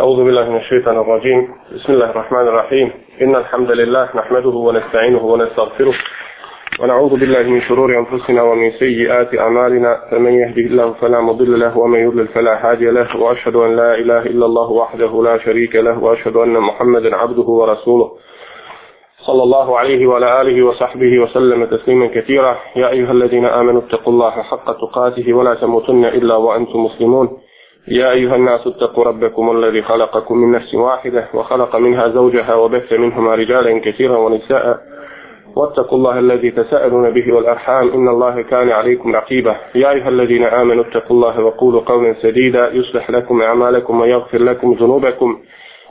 أعوذ بالله من الشيطان الرجيم بسم الله الرحمن الرحيم إن الحمد لله نحمده ونستعينه ونستغفره ونعوذ بالله من شرور أنفسنا ومن سيئات أعمالنا فمن يهده الله فلا مضل له ومن يضلل فلا هادي له وأشهد أن لا إله إلا الله وحده لا شريك له وأشهد أن محمدا عبده ورسوله صلى الله عليه وعلى آله وصحبه وسلم تسليما كثيرا يا أيها الذين آمنوا اتقوا الله حق تقاته ولا تموتن إلا وأنتم مسلمون يا أيها الناس اتقوا ربكم الذي خلقكم من نفس واحدة وخلق منها زوجها وبث منهما رجالا كثيرا ونساء واتقوا الله الذي تساءلون به والأرحام إن الله كان عليكم رقيبا يا أيها الذين آمنوا اتقوا الله وقولوا قولا سديدا يصلح لكم أعمالكم ويغفر لكم ذنوبكم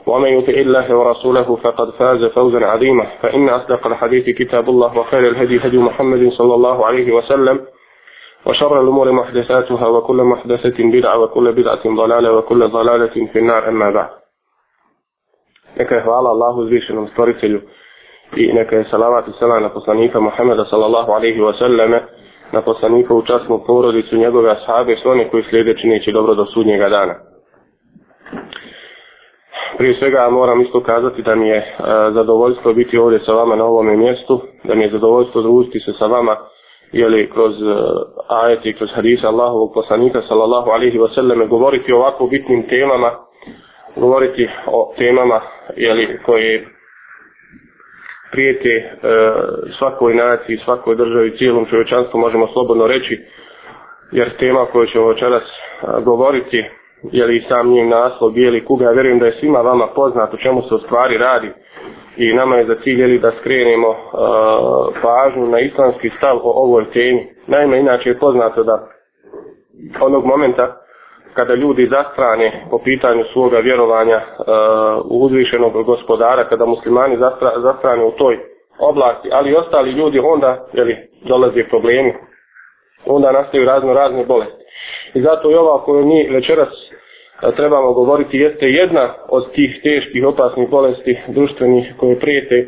ومن يطع الله ورسوله فقد فاز فوزا عظيما فإن أصدق الحديث كتاب الله وخير الهدي هدي محمد صلى الله عليه وسلم وشر الأمور محدثاتها وكل محدثة بدعة وكل بدعة ضلالة وكل ضلالة في النار أما بعد Neka je hvala Allahu zvišenom stvoritelju i neka je salavat i salam na poslanika Muhammeda sallallahu alaihi wa sallame, na poslanika u častnu porodicu njegove ashabe i one koji slijede čineći dobro do sudnjega dana. Prije svega moram isto kazati da mi je uh, zadovoljstvo biti ovdje sa vama na ovome mjestu, da mi je zadovoljstvo družiti se sa vama uh, ili kroz uh, ajeti, kroz hadisa Allahovog poslanika sallallahu alihi wasallam govoriti o ovako bitnim temama govoriti o temama jeli, koje prijete uh, svakoj naciji, svakoj državi, cijelom čovječanstvu možemo slobodno reći jer tema koju ćemo večeras uh, govoriti jeli i sam njim naslov Bijeli kuga, ja vjerujem da je svima vama poznat o čemu se u stvari radi i nama je za cilj jeli, da skrenemo e, pažnju na islamski stav o ovoj temi. Naime, inače je poznato da onog momenta kada ljudi zastrane po pitanju svoga vjerovanja e, u uzvišenog gospodara, kada muslimani zastra, zastrane u toj oblasti, ali i ostali ljudi onda jeli, dolaze problemi, onda nastaju razno razne bolesti. I zato je ova koju mi večeras E, trebamo govoriti jeste jedna od tih teških opasnih bolesti društvenih koje prijete e,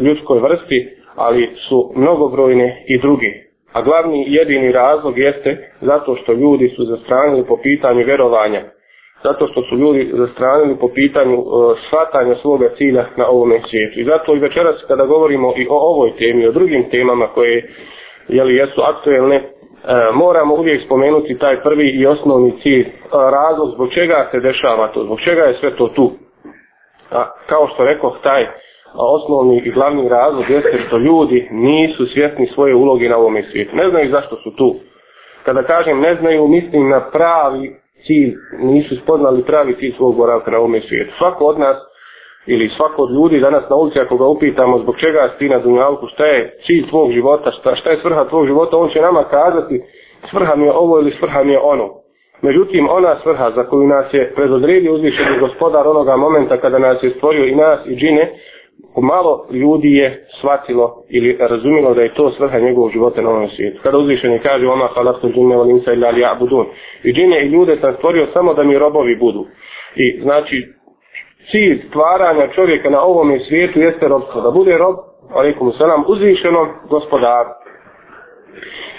ljudskoj vrsti, ali su mnogobrojne i druge. A glavni jedini razlog jeste zato što ljudi su zastranili po pitanju vjerovanja, zato što su ljudi zastranili po pitanju e, shvatanja svoga cilja na ovome svijetu. I zato i večeras kada govorimo i o ovoj temi, o drugim temama koje jeli, jesu aktuelne, e, moramo uvijek spomenuti taj prvi i osnovni cilj, e, razlog zbog čega se dešava to, zbog čega je sve to tu. A, kao što rekao, taj a, e, osnovni i glavni razlog jeste što ljudi nisu svjesni svoje uloge na ovom svijetu. Ne znaju zašto su tu. Kada kažem ne znaju, mislim na pravi cilj, nisu spoznali pravi cilj svog boravka na ovom svijetu. Svako od nas ili svako od ljudi danas na ulici ako ga upitamo zbog čega si ti na Dunjalku, šta je cilj tvog života, šta, šta je svrha tvog života, on će nama kazati svrha mi je ovo ili svrha mi je ono. Međutim, ona svrha za koju nas je predodredio uzvišeni gospodar onoga momenta kada nas je stvorio i nas i džine, malo ljudi je shvatilo ili razumilo da je to svrha njegovog života na ovom svijetu. Kada uzvišeni kaže, ona falak su džine, ali ja budun. I džine i ljude sam stvorio samo da mi robovi budu. I znači, cilj stvaranja čovjeka na ovom svijetu jeste robstvo. Da bude rob, alaikum salam, uzvišenom gospodar.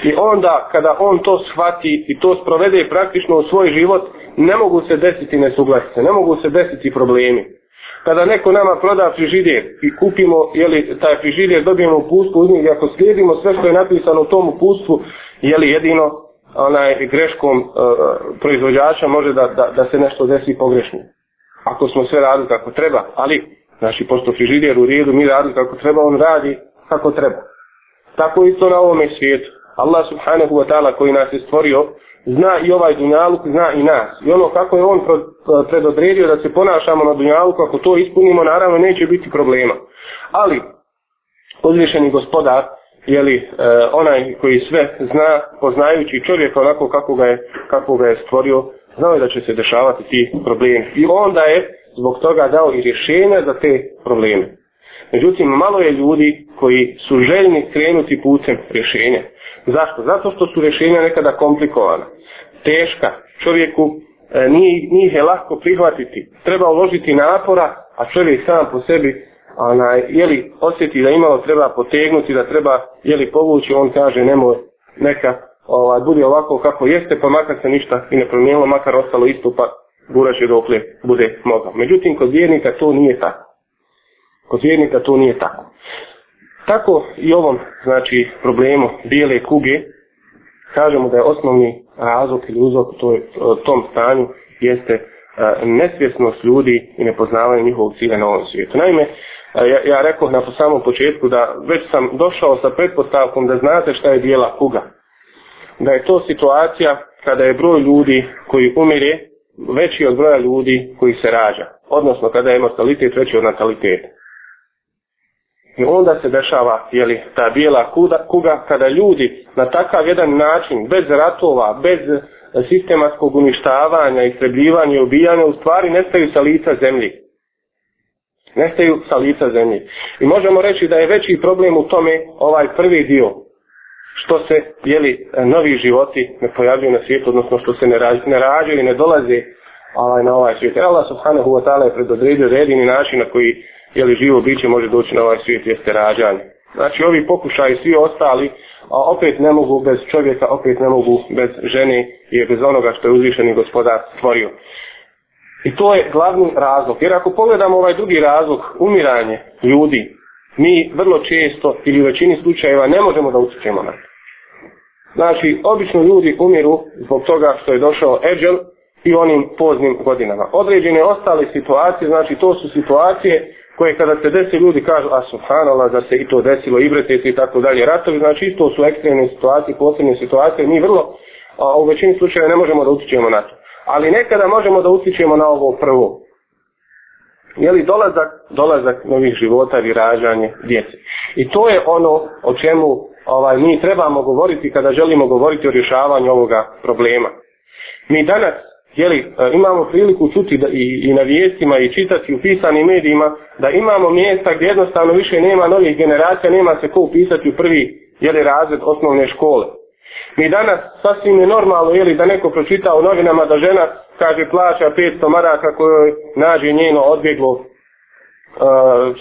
I onda kada on to shvati i to sprovede praktično u svoj život, ne mogu se desiti nesuglasice, ne mogu se desiti problemi. Kada neko nama proda frižider i kupimo jeli, taj frižider, dobijemo upustvu uz njih, ako slijedimo sve što je napisano u tom upustvu, je li jedino onaj greškom e, e, proizvođača može da, da, da se nešto desi pogrešno ako smo sve radili kako treba, ali naši posto frižider u redu, mi radili kako treba, on radi kako treba. Tako i to na ovome svijetu. Allah subhanahu wa ta'ala koji nas je stvorio, zna i ovaj dunjaluk, zna i nas. I ono kako je on predodredio da se ponašamo na dunjaluku, ako to ispunimo, naravno neće biti problema. Ali, uzvišeni gospodar, jeli, e, onaj koji sve zna, poznajući čovjeka onako kako ga je, kako ga je stvorio, znao je da će se dešavati ti problemi. I onda je zbog toga dao i rješenja za te probleme. Međutim, malo je ljudi koji su željni krenuti putem rješenja. Zašto? Zato što su rješenja nekada komplikovana, teška. Čovjeku e, nije, nije je lahko prihvatiti. Treba uložiti napora, a čovjek sam po sebi onaj, jeli, osjeti da imalo treba potegnuti, da treba jeli, povući, on kaže nemoj neka ovaj, budi ovako kako jeste, pa makar se ništa i ne promijenilo, makar ostalo isto, pa guraš je dokle bude mogao. Međutim, kod vjernika to nije tako. Kod vjernika to nije tako. Tako i ovom, znači, problemu bijele kuge, kažemo da je osnovni razlog ili uzrok u tom stanju jeste e, nesvjesnost ljudi i nepoznavanje njihovog cilja na ovom svijetu. Naime, e, ja, ja rekao na samom početku da već sam došao sa pretpostavkom da znate šta je bijela kuga da je to situacija kada je broj ljudi koji umire veći od broja ljudi koji se rađa. Odnosno kada je mortalitet veći od natalitet. I onda se dešava jeli, ta bijela kuda, kuga kada ljudi na takav jedan način bez ratova, bez sistematskog uništavanja, istrebljivanja i ubijanja u stvari nestaju sa lica zemlji. Nestaju sa lica zemlji. I možemo reći da je veći problem u tome ovaj prvi dio što se jeli novi životi ne pojavljuju na svijetu, odnosno što se ne, ne rađaju i ne dolaze ovaj, na ovaj svijet. Allah subhanahu wa ta'ala je predodredio redini način na koji jeli živo biće može doći na ovaj svijet jeste rađanje. Znači ovi pokušaji svi ostali a opet ne mogu bez čovjeka, opet ne mogu bez žene i bez onoga što je uzvišeni gospodar stvorio. I to je glavni razlog. Jer ako pogledamo ovaj drugi razlog, umiranje ljudi, mi vrlo često ili u većini slučajeva ne možemo da utječemo na to. Znači, obično ljudi umiru zbog toga što je došao Eđel i onim poznim godinama. Određene ostale situacije, znači to su situacije koje kada se desi ljudi kažu, a subhanala, da se i to desilo, i bretete i tako dalje, ratovi, znači isto su ekstremne situacije, posebne situacije, mi vrlo a, u većini slučajeva ne možemo da utičemo na to. Ali nekada možemo da utičemo na ovo prvo. Je li dolazak, dolazak novih života, virađanje, djece. I to je ono o čemu ovaj, mi trebamo govoriti kada želimo govoriti o rješavanju ovoga problema. Mi danas jeli, e, imamo priliku čuti da i, i na vijestima i čitati u pisanim medijima da imamo mjesta gdje jednostavno više nema novih generacija, nema se ko upisati u prvi jeli, razred osnovne škole. Mi danas sasvim je normalno jeli, da neko pročita u novinama da žena kaže plaća 500 maraka kojoj nađe njeno odbjeglo uh,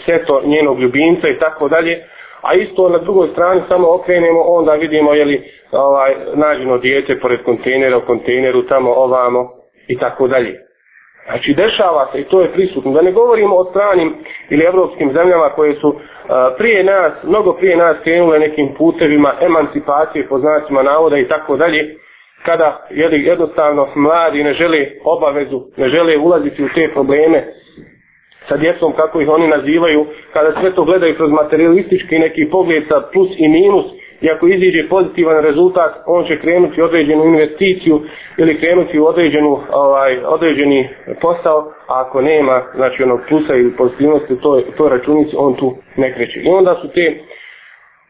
sjeto njenog ljubimca i tako dalje a isto na drugoj strani samo okrenemo, onda vidimo je li ovaj, nađeno dijete pored kontejnera, u kontejneru, tamo, ovamo i tako dalje. Znači, dešava se i to je prisutno. Da ne govorimo o stranim ili evropskim zemljama koje su a, eh, prije nas, mnogo prije nas krenule nekim putevima emancipacije, po znacima navoda i tako dalje, kada jeli, jednostavno mladi ne žele obavezu, ne žele ulaziti u te probleme, sa djecom, kako ih oni nazivaju, kada sve to gledaju kroz materialistički neki pogled sa plus i minus, i ako iziđe pozitivan rezultat, on će krenuti u određenu investiciju ili krenuti u određenu, ovaj, određeni posao, a ako nema znači, onog plusa ili pozitivnosti u toj, toj računici, on tu ne kreće. I onda su te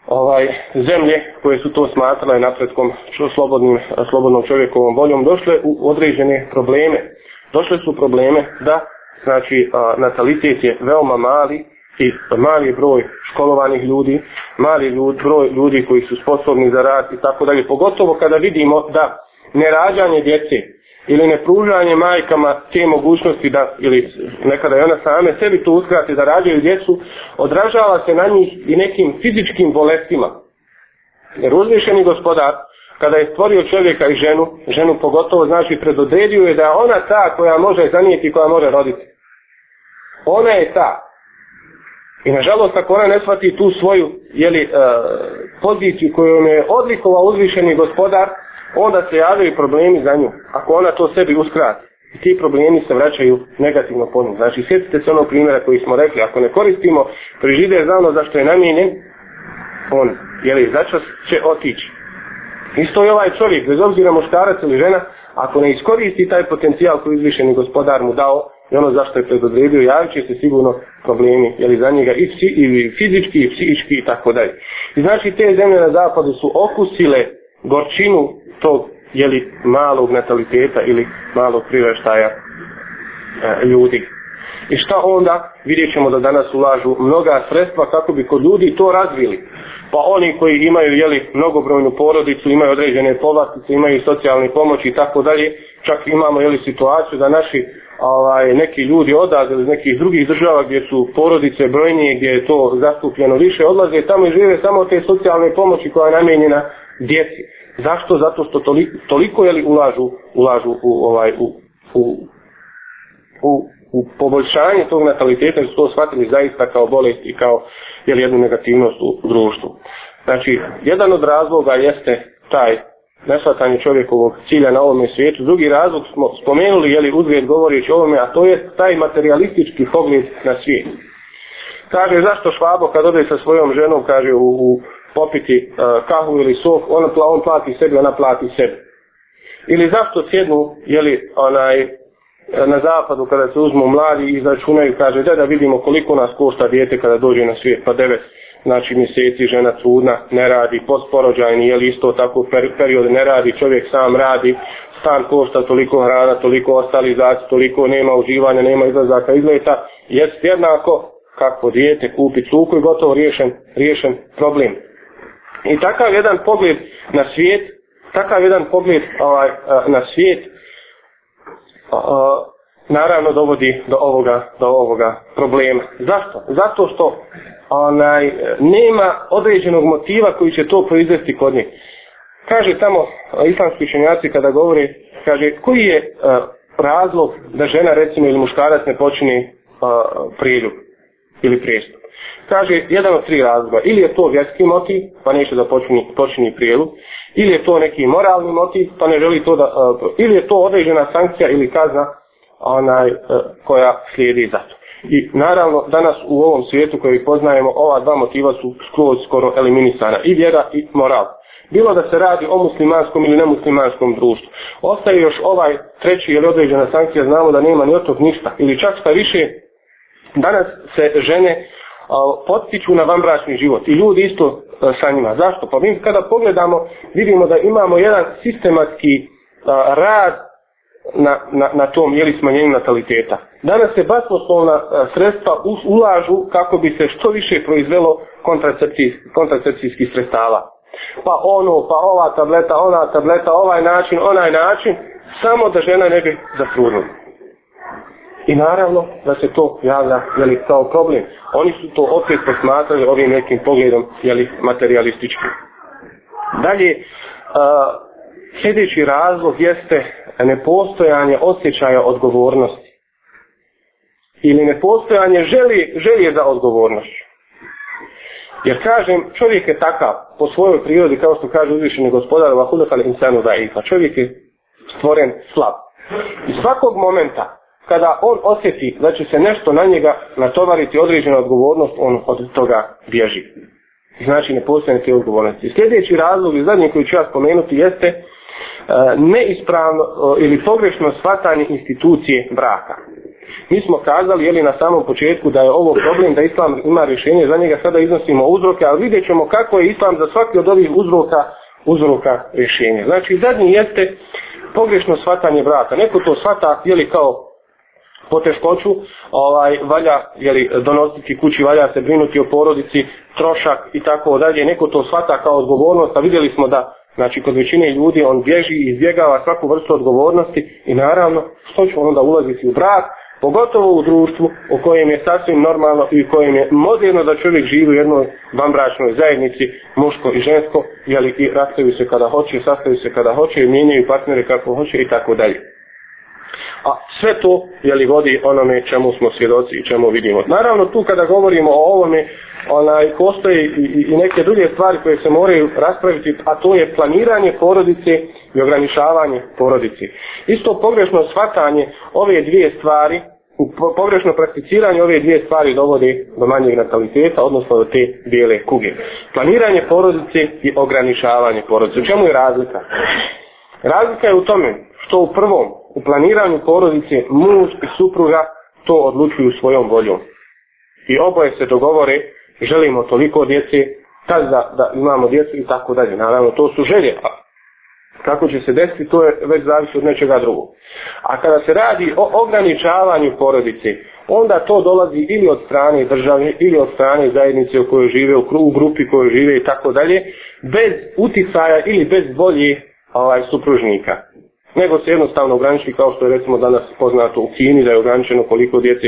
ovaj zemlje koje su to smatrale napretkom što slobodnim slobodnom čovjekovom voljom došle u određene probleme došle su probleme da znači natalitet je veoma mali i mali broj školovanih ljudi, mali ljud, broj ljudi koji su sposobni za rad i tako dalje. Pogotovo kada vidimo da nerađanje djece ili nepružanje majkama te mogućnosti da, ili nekada i ona same sebi to uskrati da rađaju djecu, odražava se na njih i nekim fizičkim bolestima. Jer uzvišeni gospodar kada je stvorio čovjeka i ženu, ženu pogotovo, znači predodredio je da ona ta koja može zanijeti, koja može roditi. Ona je ta. I nažalost, ako ona ne shvati tu svoju jeli, e, poziciju koju ne je odlikova uzvišeni gospodar, onda se javljaju problemi za nju. Ako ona to sebi uskrati, i ti problemi se vraćaju negativno po nju. Znači, sjetite se onog primjera koji smo rekli, ako ne koristimo prižide, znamo zašto je namijenjen, on, jeli, začas će otići. Isto je ovaj čovjek, bez obzira moštarac ili žena, ako ne iskoristi taj potencijal koji izvišeni gospodar mu dao i ono zašto je predodredio, javit će se sigurno problemi jeli, za njega i, psi, i fizički i psihički i tako dalje. I znači te zemlje na zapadu su okusile gorčinu tog jeli, malog nataliteta ili malog priveštaja e, ljudi. ljudi. I šta onda? Vidjet ćemo da danas ulažu mnoga sredstva kako bi kod ljudi to razvili. Pa oni koji imaju jeli, mnogobrojnu porodicu, imaju određene povlastice, imaju socijalni pomoć i tako dalje, čak imamo jeli, situaciju da naši ovaj, neki ljudi odlaze iz nekih drugih država gdje su porodice brojnije, gdje je to zastupljeno više, odlaze tamo i žive samo te socijalne pomoći koja je namenjena djeci. Zašto? Zato što toliko, toliko jeli, ulažu, ulažu u, ovaj, u, u, u u poboljšanje tog nataliteta su to shvatili zaista kao bolest i kao jel, jednu negativnost u društvu. Znači, jedan od razloga jeste taj nesvatanje čovjekovog cilja na ovome svijetu. Drugi razlog smo spomenuli, jeli Udvijed govorići o ovome, a to je taj materialistički pogled na svijet. Kaže, zašto Švabo kad ode sa svojom ženom, kaže, u, u popiti uh, kahu ili sok, ona, on plati sebi, ona plati sebi. Ili zašto sjednu, jeli, onaj, na zapadu kada se uzmu mladi i izračunaju, kaže da da vidimo koliko nas košta dijete kada dođe na svijet, pa devet znači mjeseci žena trudna, ne radi, posporođajni, je li isto tako per, period ne radi, čovjek sam radi, stan košta toliko hrana, toliko ostali zaci, toliko nema uživanja, nema izlazaka, izleta, jest jednako kako dijete kupi cuku i gotovo riješen, riješen problem. I takav jedan pogled na svijet, takav jedan pogled ovaj, na svijet, uh, naravno dovodi do ovoga, do ovoga problema. Zašto? Zato što onaj, nema određenog motiva koji će to proizvesti kod njih. Kaže tamo islamski učenjaci kada govori, kaže koji je uh, razlog da žena recimo ili muškarac ne počini uh, priljub ili prijestup. Kaže, jedan od tri razloga, ili je to vjerski motiv, pa neće da počini, počini prijelu, ili je to neki moralni motiv, pa ne želi to da, uh, ili je to određena sankcija ili kazna onaj, uh, koja slijedi za to. I naravno, danas u ovom svijetu koji poznajemo, ova dva motiva su skroz skoro eliminisana, i vjera i moral. Bilo da se radi o muslimanskom ili nemuslimanskom društvu. Ostaje još ovaj treći ili određena sankcija, znamo da nema ni od tog ništa, ili čak sta više Danas se žene potiču na vanbračni život i ljudi isto e, sa njima. Zašto? Pa mi kada pogledamo, vidimo da imamo jedan sistematski rad na, na, na tom jeli smanjenju nataliteta. Danas se basposlovna e, sredstva ulažu kako bi se što više proizvelo kontracepcijskih kontracepcijski sredstava. Pa ono, pa ova tableta, ona tableta, ovaj način, onaj način, samo da žena ne bi zatrudnila. I naravno da se to javlja jeli, kao problem. Oni su to opet posmatrali ovim nekim pogledom jeli, materialističkim. Dalje, a, sljedeći razlog jeste nepostojanje osjećaja odgovornosti. Ili nepostojanje želje, želje za odgovornost. Jer kažem, čovjek je takav po svojoj prirodi, kao što kaže uzvišeni gospodar, vahudakal insanu da ifa. Čovjek je stvoren slab. I svakog momenta kada on osjeti da će se nešto na njega natovariti određena odgovornost, on od toga bježi. I znači ne postoje neke odgovornosti. Sljedeći razlog i zadnji koji ću ja spomenuti jeste e, neispravno e, ili pogrešno shvatanje institucije braka. Mi smo kazali jeli, na samom početku da je ovo problem, da islam ima rješenje za njega, sada iznosimo uzroke, ali vidjet ćemo kako je islam za svaki od ovih uzroka uzroka rješenje. Znači zadnji jeste pogrešno shvatanje braka. Neko to shvata jeli, kao po teškoću, ovaj, valja jeli, donositi kući, valja se brinuti o porodici, trošak i tako dalje, neko to shvata kao odgovornost, a vidjeli smo da Znači, kod većine ljudi on bježi i izbjegava svaku vrstu odgovornosti i naravno, što će onda ulaziti u brak, pogotovo u društvu u kojem je sasvim normalno i u kojem je modljeno da čovjek živi u jednoj vambračnoj zajednici, muško i žensko, jeli, i rastaju se kada hoće, sastaju se kada hoće, mijenjaju partnere kako hoće i tako dalje. A sve to je li vodi onome čemu smo svjedoci i čemu vidimo. Naravno tu kada govorimo o ovome onaj, postoje i, i, i neke druge stvari koje se moraju raspraviti, a to je planiranje porodice i ograničavanje porodice. Isto pogrešno shvatanje ove dvije stvari pogrešno prakticiranje ove dvije stvari dovodi do manjeg nataliteta, odnosno do te bijele kuge. Planiranje porodice i ograničavanje porodice. U čemu je razlika? Razlika je u tome što u prvom u planiranju porodice muž i supruga to odlučuju svojom voljom. I oboje se dogovore, želimo toliko djece, tad da, da imamo djecu i tako dalje. Naravno, to su želje, pa kako će se desiti, to je već zavisno od nečega drugog. A kada se radi o ograničavanju porodice, onda to dolazi ili od strane države, ili od strane zajednice u kojoj žive, u, kru, u grupi u kojoj žive i tako dalje, bez uticaja ili bez volje ovaj, supružnika nego se jednostavno ograniči kao što je recimo danas poznato u Kini da je ograničeno koliko djece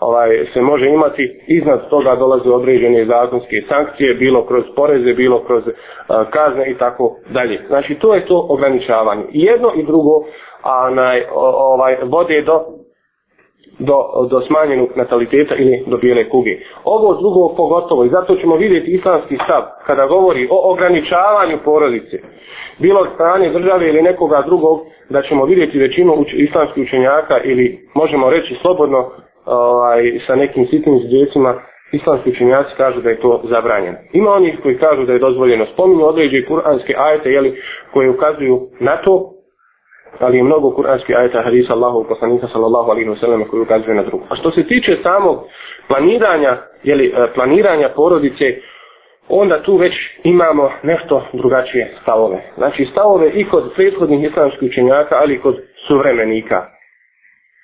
ovaj, se može imati. Iznad toga dolaze određene zakonske sankcije, bilo kroz poreze, bilo kroz uh, kazne i tako dalje. Znači to je to ograničavanje. I jedno i drugo a, naj, ovaj, vode do do, do smanjenog nataliteta ili do bijele kuge. Ovo drugo pogotovo i zato ćemo vidjeti islamski stav kada govori o ograničavanju porodice bilo od strane države ili nekoga drugog da ćemo vidjeti većinu uč, islamskih učenjaka ili možemo reći slobodno ovaj, sa nekim sitnim zdjecima islamski učenjaci kažu da je to zabranjeno. Ima onih koji kažu da je dozvoljeno. Spominju određe kuranske ajete jeli, koje ukazuju na to ali je mnogo kuranskih ajeta hadisa Allahovog poslanika sallallahu alaihi wa sallam koji ukazuje na drugu. A što se tiče samog planiranja, jeli, e, planiranja porodice, onda tu već imamo nešto drugačije stavove. Znači stavove i kod prethodnih islamskih učenjaka, ali i kod suvremenika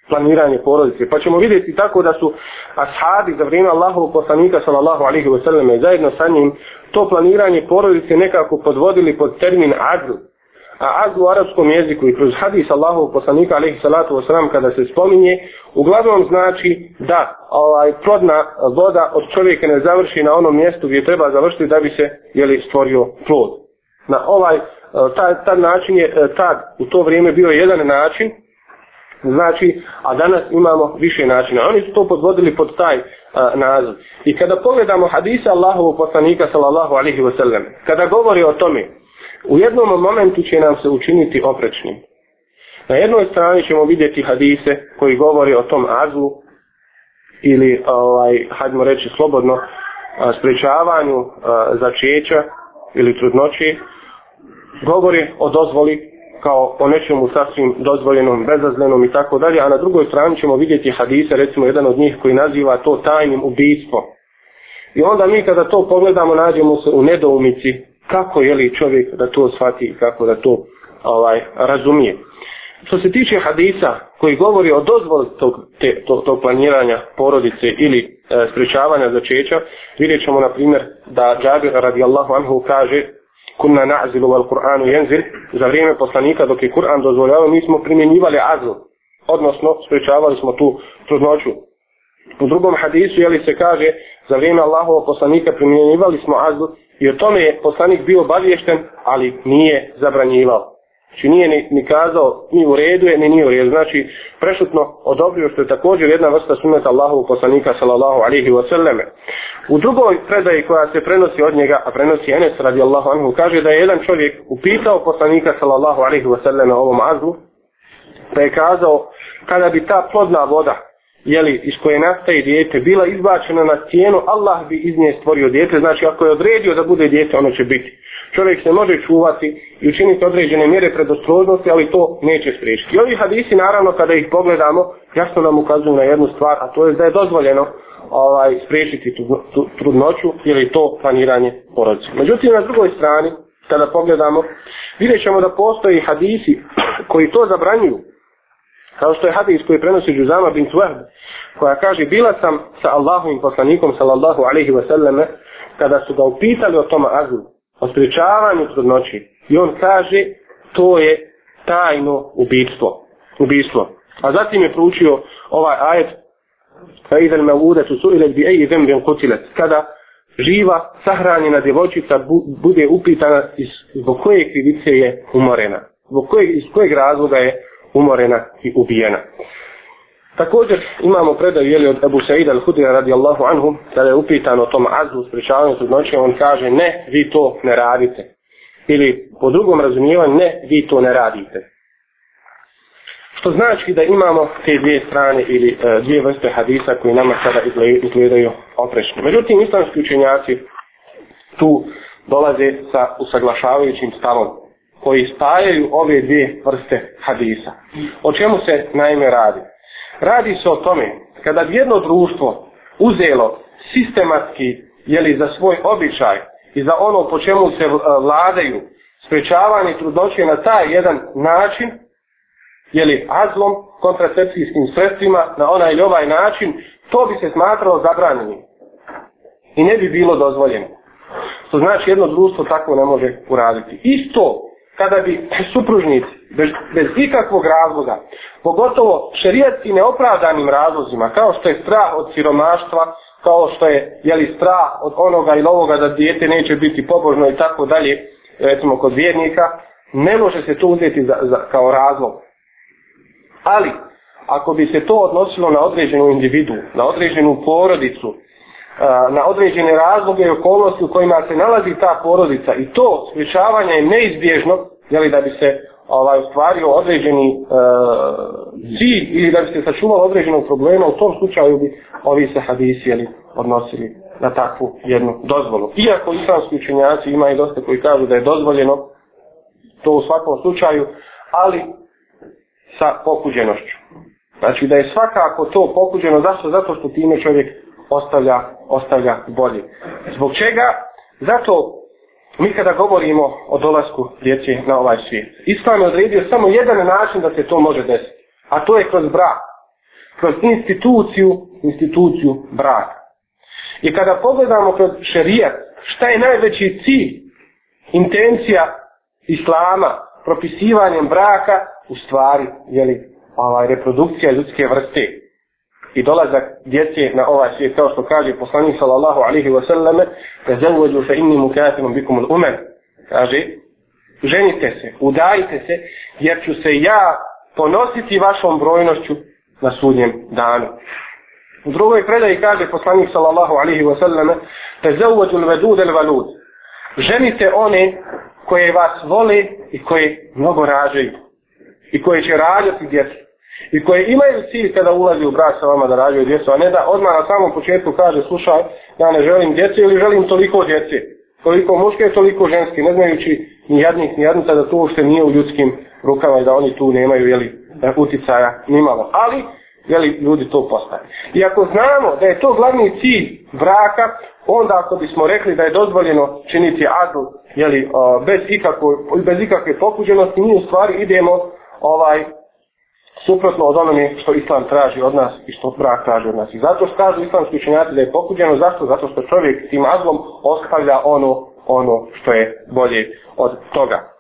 planiranje porodice. Pa ćemo vidjeti tako da su ashabi za vrijeme Allahovog poslanika sallallahu alaihi wa sallam i zajedno sa njim to planiranje porodice nekako podvodili pod termin adl a az u arapskom jeziku i kroz hadis Allahovog poslanika alaihi salatu wasalam kada se spominje, uglavnom znači da ovaj, plodna voda od čovjeka ne završi na onom mjestu gdje treba završiti da bi se jeli, stvorio plod. Na ovaj, eh, ta, ta način je eh, tad u to vrijeme bio jedan način znači, a danas imamo više načina. Oni su to podvodili pod taj a, eh, naziv. I kada pogledamo hadise Allahovog poslanika sallallahu alihi wasallam, kada govori o tome U jednom momentu će nam se učiniti oprečnim. Na jednoj strani ćemo vidjeti hadise koji govori o tom azlu ili, ovaj, hajdemo reći slobodno, sprečavanju začeća ili trudnoće. Govori o dozvoli kao o nečemu sasvim dozvoljenom, bezazlenom i tako dalje, a na drugoj strani ćemo vidjeti hadise, recimo jedan od njih koji naziva to tajnim ubijstvom. I onda mi kada to pogledamo nađemo se u nedoumici kako je li čovjek da to shvati i kako da to ovaj razumije. Što se tiče hadisa koji govori o dozvoli tog, te, to, tog planiranja porodice ili e, sprečavanja začeća, vidjet ćemo na primjer da Džabir radijallahu anhu kaže kunna na'zilu wal Kur'anu jenzil za vrijeme poslanika dok je Kur'an dozvoljavao mi smo primjenjivali azl odnosno sprečavali smo tu trudnoću. U drugom hadisu jeli se kaže za vrijeme Allahova poslanika primjenjivali smo azl I o tome je poslanik bio obavješten, ali nije zabranjivao. Znači nije ni, ni kazao, ni u redu je, ni nije u redu. Znači prešutno odobrio što je također jedna vrsta sunneta Allahovog poslanika sallallahu alihi wasallam. U drugoj predaji koja se prenosi od njega, a prenosi Enes radi Allahu anhu, kaže da je jedan čovjek upitao poslanika sallallahu alihi wasallam o ovom azvu, pa je kazao kada bi ta plodna voda jeli, iz koje nastaje dijete, bila izbačena na stijenu, Allah bi iz nje stvorio dijete. Znači, ako je odredio da bude dijete, ono će biti. Čovjek se može čuvati i učiniti određene mjere predostrožnosti, ali to neće spriječiti. I ovi hadisi, naravno, kada ih pogledamo, jasno nam ukazuju na jednu stvar, a to je da je dozvoljeno ovaj, spriječiti tu, tu, trudnoću ili to planiranje porodice. Međutim, na drugoj strani, kada pogledamo, vidjet ćemo da postoji hadisi koji to zabranjuju. Kao što je hadis koji prenosi Džuzama bin Tuahd, koja kaže, bila sam sa Allahovim poslanikom, sallallahu alaihi wa sallame, kada su ga upitali o tom azu, o spričavanju trudnoći, i on kaže, to je tajno ubijstvo. ubijstvo. A zatim je proučio ovaj ajet, فَإِذَا الْمَوُودَةُ سُئِلَتْ بِأَيِّ ذَمْبٍ قُتِلَتْ Kada živa, sahranjena djevojčica bude upitana iz, zbog koje krivice je umorena. Zbog koje, iz kojeg razloga je umorena umorena i ubijena. Također imamo predaj jeli, od Ebu Sa'ida al-Hudrija radijallahu anhu, kada je upitan o tom azu, spričavanju trudnoće, on kaže ne, vi to ne radite. Ili po drugom razumijevanju, ne, vi to ne radite. Što znači da imamo te dvije strane ili e, dvije vrste hadisa koji nama sada izgledaju oprešno. Međutim, islamski učenjaci tu dolaze sa usaglašavajućim stavom koji spajaju ove dvije vrste hadisa. O čemu se naime radi? Radi se o tome kada bi jedno društvo uzelo sistematski jeli za svoj običaj i za ono po čemu se e, vladaju sprečavanje trudnoće na taj jedan način jeli azlom kontracepcijskim sredstvima na onaj ili ovaj način to bi se smatralo zabranjenim i ne bi bilo dozvoljeno. Što znači jedno društvo tako ne može uraditi. Isto kada bi supružnici bez, bez ikakvog razloga, pogotovo šerijetski neopravdanim razlozima, kao što je strah od siromaštva, kao što je jeli strah od onoga ili ovoga da dijete neće biti pobožno i tako dalje, recimo kod vjernika, ne može se to uzeti za, za, kao razlog. Ali, ako bi se to odnosilo na određenu individu, na određenu porodicu, na određene razloge i okolnosti u kojima se nalazi ta porodica i to sprečavanje je neizbježno jeli, da bi se ovaj, ostvario određeni uh, cilj ili da bi se sačuvalo određenog problema, u tom slučaju bi ovi se hadisi jeli, odnosili na takvu jednu dozvolu. Iako islamski učenjaci imaju dosta koji kažu da je dozvoljeno to u svakom slučaju, ali sa pokuđenošću. Znači da je svakako to pokuđeno, zašto? Zato što time čovjek ostavlja, ostavlja bolji. Zbog čega? Zato mi kada govorimo o dolasku djeci na ovaj svijet. Islam je odredio samo jedan način da se to može desiti. A to je kroz brak. Kroz instituciju, instituciju braka. I kada pogledamo kroz šerijat, šta je najveći cilj, intencija Islama, propisivanjem braka, u stvari, jeli, ovaj, reprodukcija ljudske vrste i dolazak djece na ovaj svijet, kao što kaže poslanik sallallahu alaihi wa sallam, da zavuđu fa inni mukatimu bikum umen. Kaže, ženite se, udajite se, jer ću se ja ponositi vašom brojnošću na sudnjem danu. U drugoj predaji kaže poslanik sallallahu alaihi wa sallam, da zavuđu l'vedud el'valud. Ženite one koje vas vole i koje mnogo rađaju i koje će rađati djecu i koje imaju cilj kada ulazi u brak sa vama da rađaju djecu, a ne da odmah na samom početku kaže slušaj, ja ne želim djece ili želim toliko djece, toliko muške, toliko ženski, ne znajući ni jadnih, ni jadnica da to uopšte nije u ljudskim rukama i da oni tu nemaju jeli, e, uticaja nimalo. Ali, jeli, ljudi to postaje. I ako znamo da je to glavni cilj braka, onda ako bismo rekli da je dozvoljeno činiti adl, jeli, bez, ikakvo, bez ikakve pokuđenosti, mi u stvari idemo ovaj suprotno od onome što islam traži od nas i što brak traži od nas. I zato što kažu islamski učenjaci da je pokuđeno, zašto? Zato što čovjek tim azlom ostavlja ono, ono što je bolje od toga.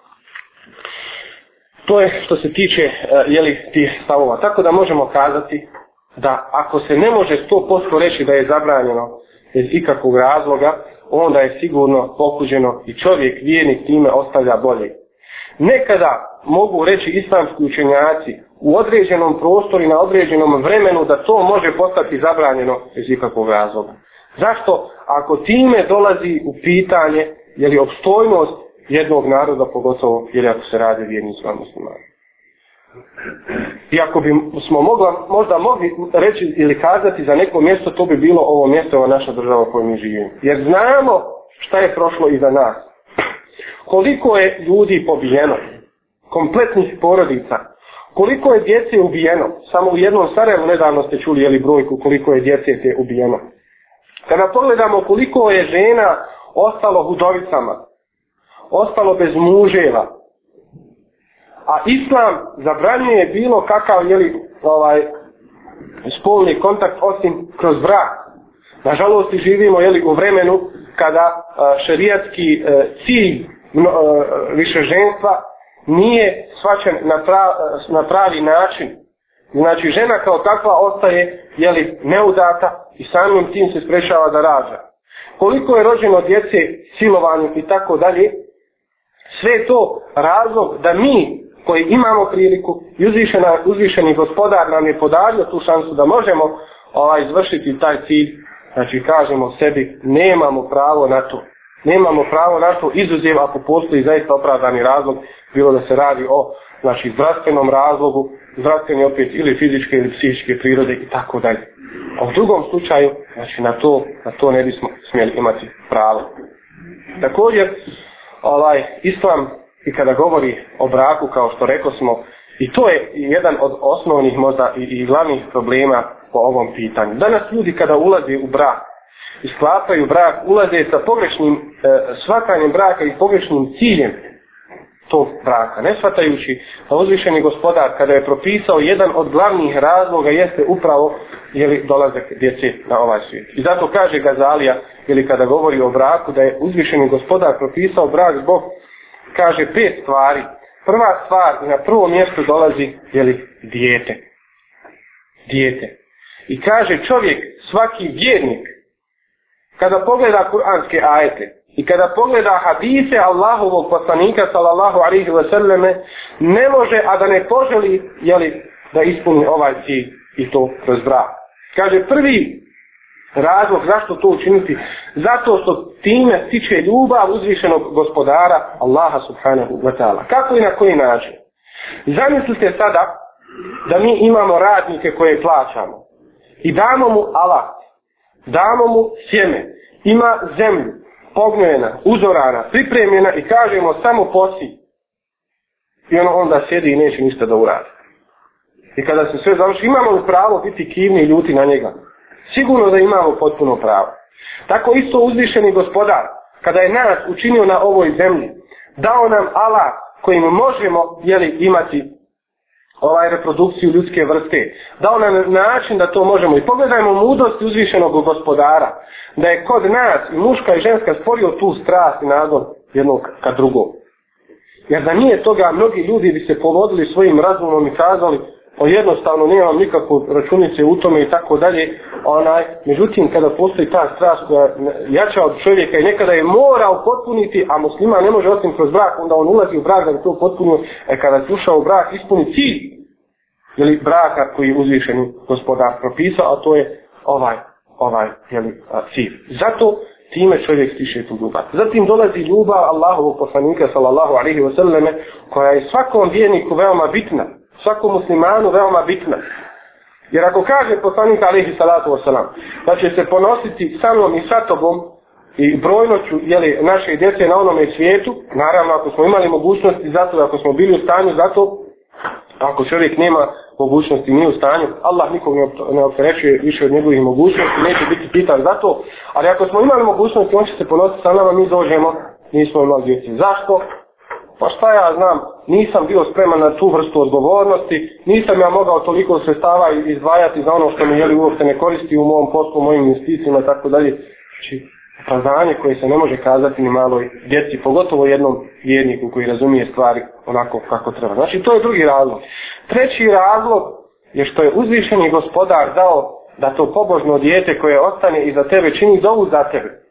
To je što se tiče e, jeli, tih stavova. Tako da možemo kazati da ako se ne može 100% reći da je zabranjeno iz ikakvog razloga, onda je sigurno pokuđeno i čovjek vjernik time ostavlja bolje. Nekada mogu reći islamski učenjaci u određenom prostoru i na određenom vremenu da to može postati zabranjeno iz ikakvog razloga. Zašto? Ako time dolazi u pitanje je li opstojnost jednog naroda pogotovo ili ako se radi vjernicima muslimani. I ako bi smo mogla, možda mogli reći ili kazati za neko mjesto, to bi bilo ovo mjesto, ova naša država u kojoj mi živimo. Jer znamo šta je prošlo iza nas. Koliko je ljudi pobijeno, kompletnih porodica, koliko je djece ubijeno, samo u jednom Sarajevu nedavno ste čuli jeli brojku koliko je djece te ubijeno. Kada pogledamo koliko je žena ostalo hudovicama, ostalo bez muževa, a islam zabranjuje bilo kakav jeli, ovaj, spolni kontakt osim kroz brak. Nažalost, živimo jeli, u vremenu kada šerijatski e, cilj e, više ženstva nije svačen na, pra, na pravi način. Znači, žena kao takva ostaje jeli, neudata i samim tim se sprešava da rađa. Koliko je rođeno djece silovanim i tako dalje, sve je to razlog da mi koji imamo priliku i uzvišena, uzvišeni gospodar nam je podario tu šansu da možemo ovaj, izvršiti taj cilj, znači kažemo sebi nemamo pravo na to nemamo pravo na to izuzev ako postoji zaista opravdani razlog, bilo da se radi o znači, zdravstvenom razlogu, zdravstveni opet ili fizičke ili psihičke prirode i tako dalje. A u drugom slučaju, znači na to, na to ne bismo smjeli imati pravo. Također, ovaj, islam i kada govori o braku, kao što rekao smo, i to je jedan od osnovnih možda i, i glavnih problema po ovom pitanju. Danas ljudi kada ulazi u brak, isklapaju brak, ulaze sa pogrešnim e, svakanjem braka i pogrešnim ciljem tog braka. Ne shvatajući da uzvišeni gospodar kada je propisao jedan od glavnih razloga jeste upravo jeli, dolazak djece na ovaj svijet. I zato kaže Gazalija ili kada govori o braku da je uzvišeni gospodar propisao brak zbog kaže pet stvari. Prva stvar na prvo mjesto dolazi jeli, dijete. Dijete. I kaže čovjek svaki vjernik kada pogleda kuranske ajete i kada pogleda hadise Allahovog poslanika sallallahu alaihi wa sallame, ne može, a da ne poželi, jeli, da ispuni ovaj cilj i to kroz brak. Kaže, prvi razlog zašto to učiniti, zato što time stiče ljubav uzvišenog gospodara Allaha subhanahu wa ta'ala. Kako i na koji način? Zamislite sada da mi imamo radnike koje plaćamo i damo mu Allah damo mu sjeme, ima zemlju, pognjena, uzorana, pripremljena i kažemo samo posi. I ono onda sjedi i neće ništa da uradi. I kada se sve završi, imamo li pravo biti kivni i ljuti na njega? Sigurno da imamo potpuno pravo. Tako isto uzvišeni gospodar, kada je nas učinio na ovoj zemlji, dao nam Allah kojim možemo jeli, imati ovaj reprodukciju ljudske vrste. Dao nam način da to možemo. I pogledajmo mudrost uzvišenog gospodara. Da je kod nas i muška i ženska stvorio tu strast i nagon jednog ka drugom. Jer da nije toga, mnogi ljudi bi se povodili svojim razumom i kazali o jednostavno nemam nikakvu računice u tome i tako dalje. Onaj, međutim, kada postoji ta strast koja jača od čovjeka i nekada je mora potpuniti, a muslima ne može osim kroz brak, onda on ulazi u brak da bi to potpunio. E kada je ušao u brak, ispuni cilj ili braka koji je uzvišeni gospodar propisao, a to je ovaj, ovaj, jeli, cilj. Zato time čovjek stiše tu ljubav. Zatim dolazi ljubav Allahovog poslanika, sallallahu alaihi wa sallame, koja je svakom vjerniku veoma bitna, svakom muslimanu veoma bitna. Jer ako kaže poslanik alaihi salatu wa sallam, da će se ponositi sa mnom i sa tobom, i brojnoću jeli, naše djece na onome svijetu, naravno ako smo imali mogućnosti za to, ako smo bili u stanju za to, Ako čovjek nema mogućnosti, nije u stanju, Allah nikog ne opterećuje više od njegovih mogućnosti, neće biti pitan za to. Ali ako smo imali mogućnosti, on će se ponositi sa nama, mi dođemo, nismo imali djeci. Zašto? Pa šta ja znam, nisam bio spreman na tu vrstu odgovornosti, nisam ja mogao toliko sredstava izdvajati za ono što mi jeli uopšte ne koristi u mom poslu, mojim investicijima, tako dalje. Znači, saznanje koje se ne može kazati ni maloj djeci, pogotovo jednom vjerniku koji razumije stvari onako kako treba. Znači, to je drugi razlog. Treći razlog je što je uzvišeni gospodar dao da to pobožno dijete koje ostane iza tebe čini dovu za tebe.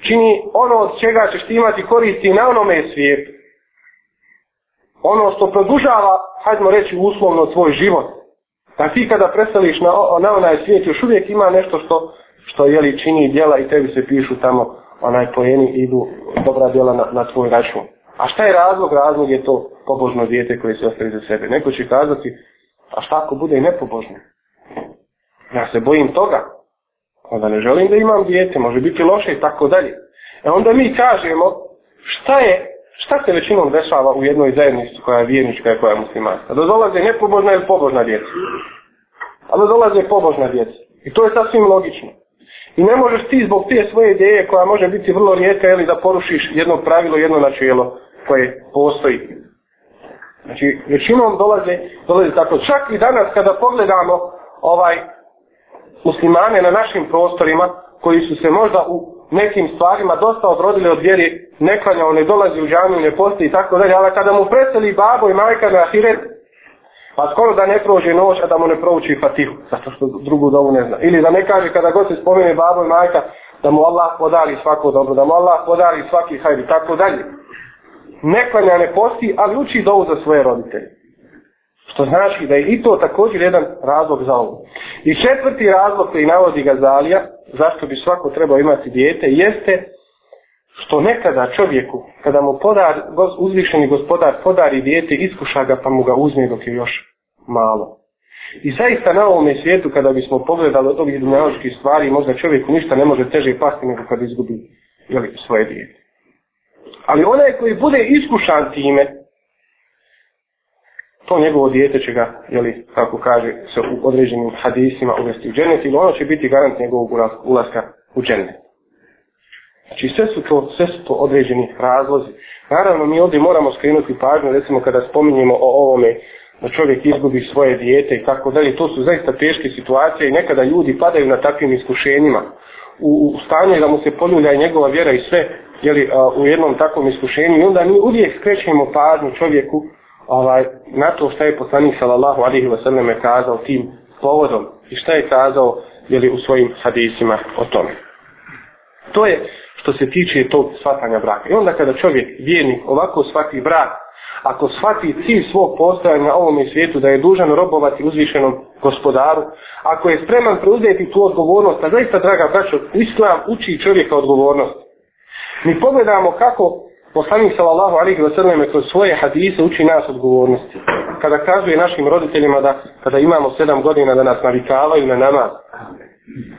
Čini ono od čega ćeš ti imati koristi na onome svijetu. Ono što produžava, hajdemo reći uslovno, tvoj život. Da ti kada predstaviš na, na onaj svijet, još uvijek ima nešto što što je li čini djela i tebi se pišu tamo onaj pojeni idu dobra djela na, na tvoj račun. A šta je razlog? Razlog je to pobožno dijete koje se ostaje za sebe. Neko će kazati, a šta ako bude i nepobožno? Ja se bojim toga. Onda ne želim da imam dijete, može biti loše i tako dalje. E onda mi kažemo šta je, šta se većinom dešava u jednoj zajednici koja je vjernička i koja je muslimanska. Da dolaze nepobožna ili pobožna djeca. A da dolaze pobožna djeca. I to je sasvim logično. I ne možeš ti zbog te svoje ideje koja može biti vrlo rijetka ili da porušiš jedno pravilo, jedno načelo koje postoji. Znači, većinom dolaze, dolaze tako. Čak i danas kada pogledamo ovaj muslimane na našim prostorima koji su se možda u nekim stvarima dosta odrodili od vjeri, ne klanjao, ne dolazi u džamiju, ne posti i tako dalje, ali kada mu preseli babo i majka na ahiret, Pa skoro da ne prođe noć, a da mu ne prouči fatihu, zato što drugu dovu ne zna. Ili da ne kaže kada god se spomene babo i majka, da mu Allah podari svako dobro, da mu Allah podari svaki hajdi, tako dalje. Neklanja ne posti, ali uči dovu za svoje roditelje. Što znači da je i to također jedan razlog za ovo. I četvrti razlog koji navodi Gazalija, zašto bi svako trebao imati dijete, jeste što nekada čovjeku, kada mu podar, uzvišeni gospodar podari dijete, iskuša ga pa mu ga uzme dok je još malo. I zaista na ovome svijetu kada bismo pogledali od ovih dunjaloških stvari, možda čovjeku ništa ne može teže pasti nego kad izgubi jeli, svoje dijete. Ali onaj koji bude iskušan time, to njegovo dijete će ga, jeli, kako kaže, se u određenim hadisima uvesti u džennet ili ono će biti garant njegovog ulaska u džennet. Znači sve su to, sve su to određeni razlozi. Naravno mi ovdje moramo skrenuti pažnju, recimo kada spominjemo o ovome da čovjek izgubi svoje dijete i tako dalje, to su zaista teške situacije i nekada ljudi padaju na takvim iskušenjima. U, u stanje da mu se poljulja njegova vjera i sve jeli, a, u jednom takvom iskušenju i onda mi uvijek skrećemo pažnju čovjeku ovaj, na to šta je poslanik sallallahu alihi wasallam je kazao tim povodom i šta je kazao jeli, u svojim hadisima o tome. To je što se tiče tog shvatanja braka. I onda kada čovjek, vjernik, ovako shvati brak, ako shvati cilj svog postojanja ovom svijetu da je dužan robovati uzvišenom gospodaru, ako je spreman preuzeti tu odgovornost, a zaista, draga braćo, islam uči čovjeka odgovornost. Mi pogledamo kako poslanik sallallahu alaihi wa sallam kroz svoje hadise uči nas odgovornosti. Kada kazuje našim roditeljima da kada imamo sedam godina da nas navikavaju na namaz,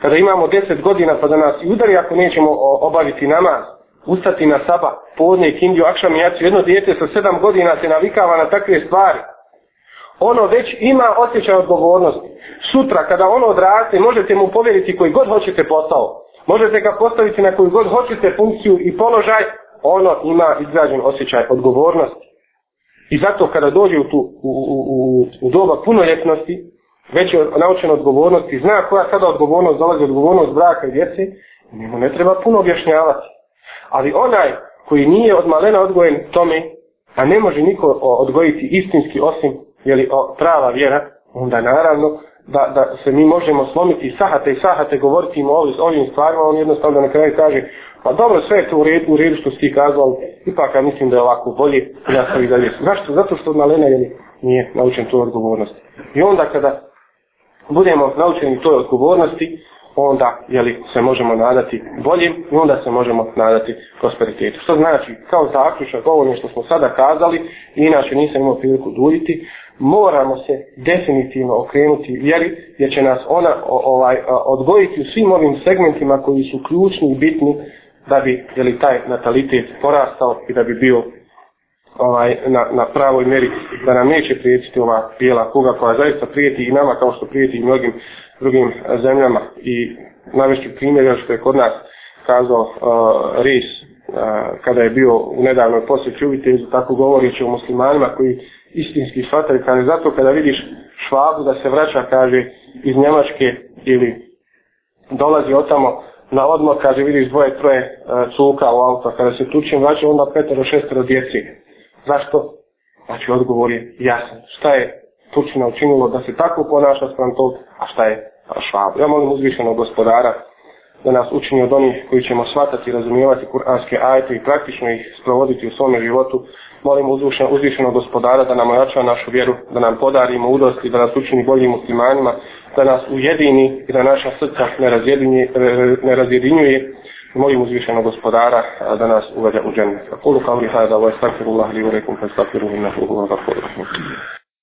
kada imamo deset godina pa da nas i udari ako nećemo obaviti namaz, ustati na saba, podne, kindiju, akšam, jaciju, jedno dijete sa sedam godina se navikava na takve stvari, ono već ima osjećaj odgovornosti. Sutra, kada ono odraste, možete mu povjeriti koji god hoćete posao, možete ga postaviti na koju god hoćete funkciju i položaj, ono ima izgrađen osjećaj odgovornosti. I zato kada dođe u, tu, u, u, u, u doba punoljetnosti, već je naučen odgovornosti, zna koja sada odgovornost dolazi, odgovornost braka i djece, njemu ne treba puno objašnjavati. Ali onaj koji nije od malena odgojen tome, a ne može niko odgojiti istinski osim jeli, o, prava vjera, onda naravno da, da se mi možemo slomiti sahate i sahate, govoriti im o ovim, ovim stvarima, on jednostavno na kraju kaže, pa dobro, sve je to u redu, u redu što si ti kazao, ipak ja mislim da je ovako bolje, ja sam i dalje. Zašto? Zato što od malena jeli, nije naučen tu odgovornosti. I onda kada budemo naučeni toj odgovornosti, onda jeli, se možemo nadati boljim i onda se možemo nadati prosperitetu. Što znači, kao zaključak ovo nešto smo sada kazali, i inače nisam imao priliku duljiti, moramo se definitivno okrenuti vjeri, jer će nas ona ovaj, odgojiti u svim ovim segmentima koji su ključni i bitni da bi jeli, taj natalitet porastao i da bi bio ovaj, na, na pravoj meri, da nam neće prijetiti ova bijela kuga koja zaista prijeti i nama kao što prijeti i mnogim drugim zemljama. I najveći primjer je što je kod nas kazao uh, Ris uh, kada je bio u nedavnoj posjeći uvite za tako govoreći o muslimanima koji istinski shvataju, kaže zato kada vidiš švabu da se vraća, kaže, iz Njemačke ili dolazi otamo na odmor, kaže, vidiš dvoje, troje uh, cuka u auto, kada se tučim vraća, onda petero, šestero djeci. Zašto? Znači, odgovor je jasan. Šta je Turčina učinilo da se tako ponaša s tog, a šta je Švab? Ja molim uzvišenog gospodara da nas učini od onih koji ćemo shvatati i razumijevati kuranske ajete i praktično ih sprovoditi u svome životu. Molim uzvišen, uzvišenog gospodara da nam ojača našu vjeru, da nam podari mudrost i da nas učini boljim muslimanima, da nas ujedini i da naša srca ne razjedinjuje. Ne razjedinjuje moju uzvišenog gospodara da nas uvede u džennet. Kulu kao li hada, wa istakfiru Allah li urekom, fa istakfiru innahu Allah,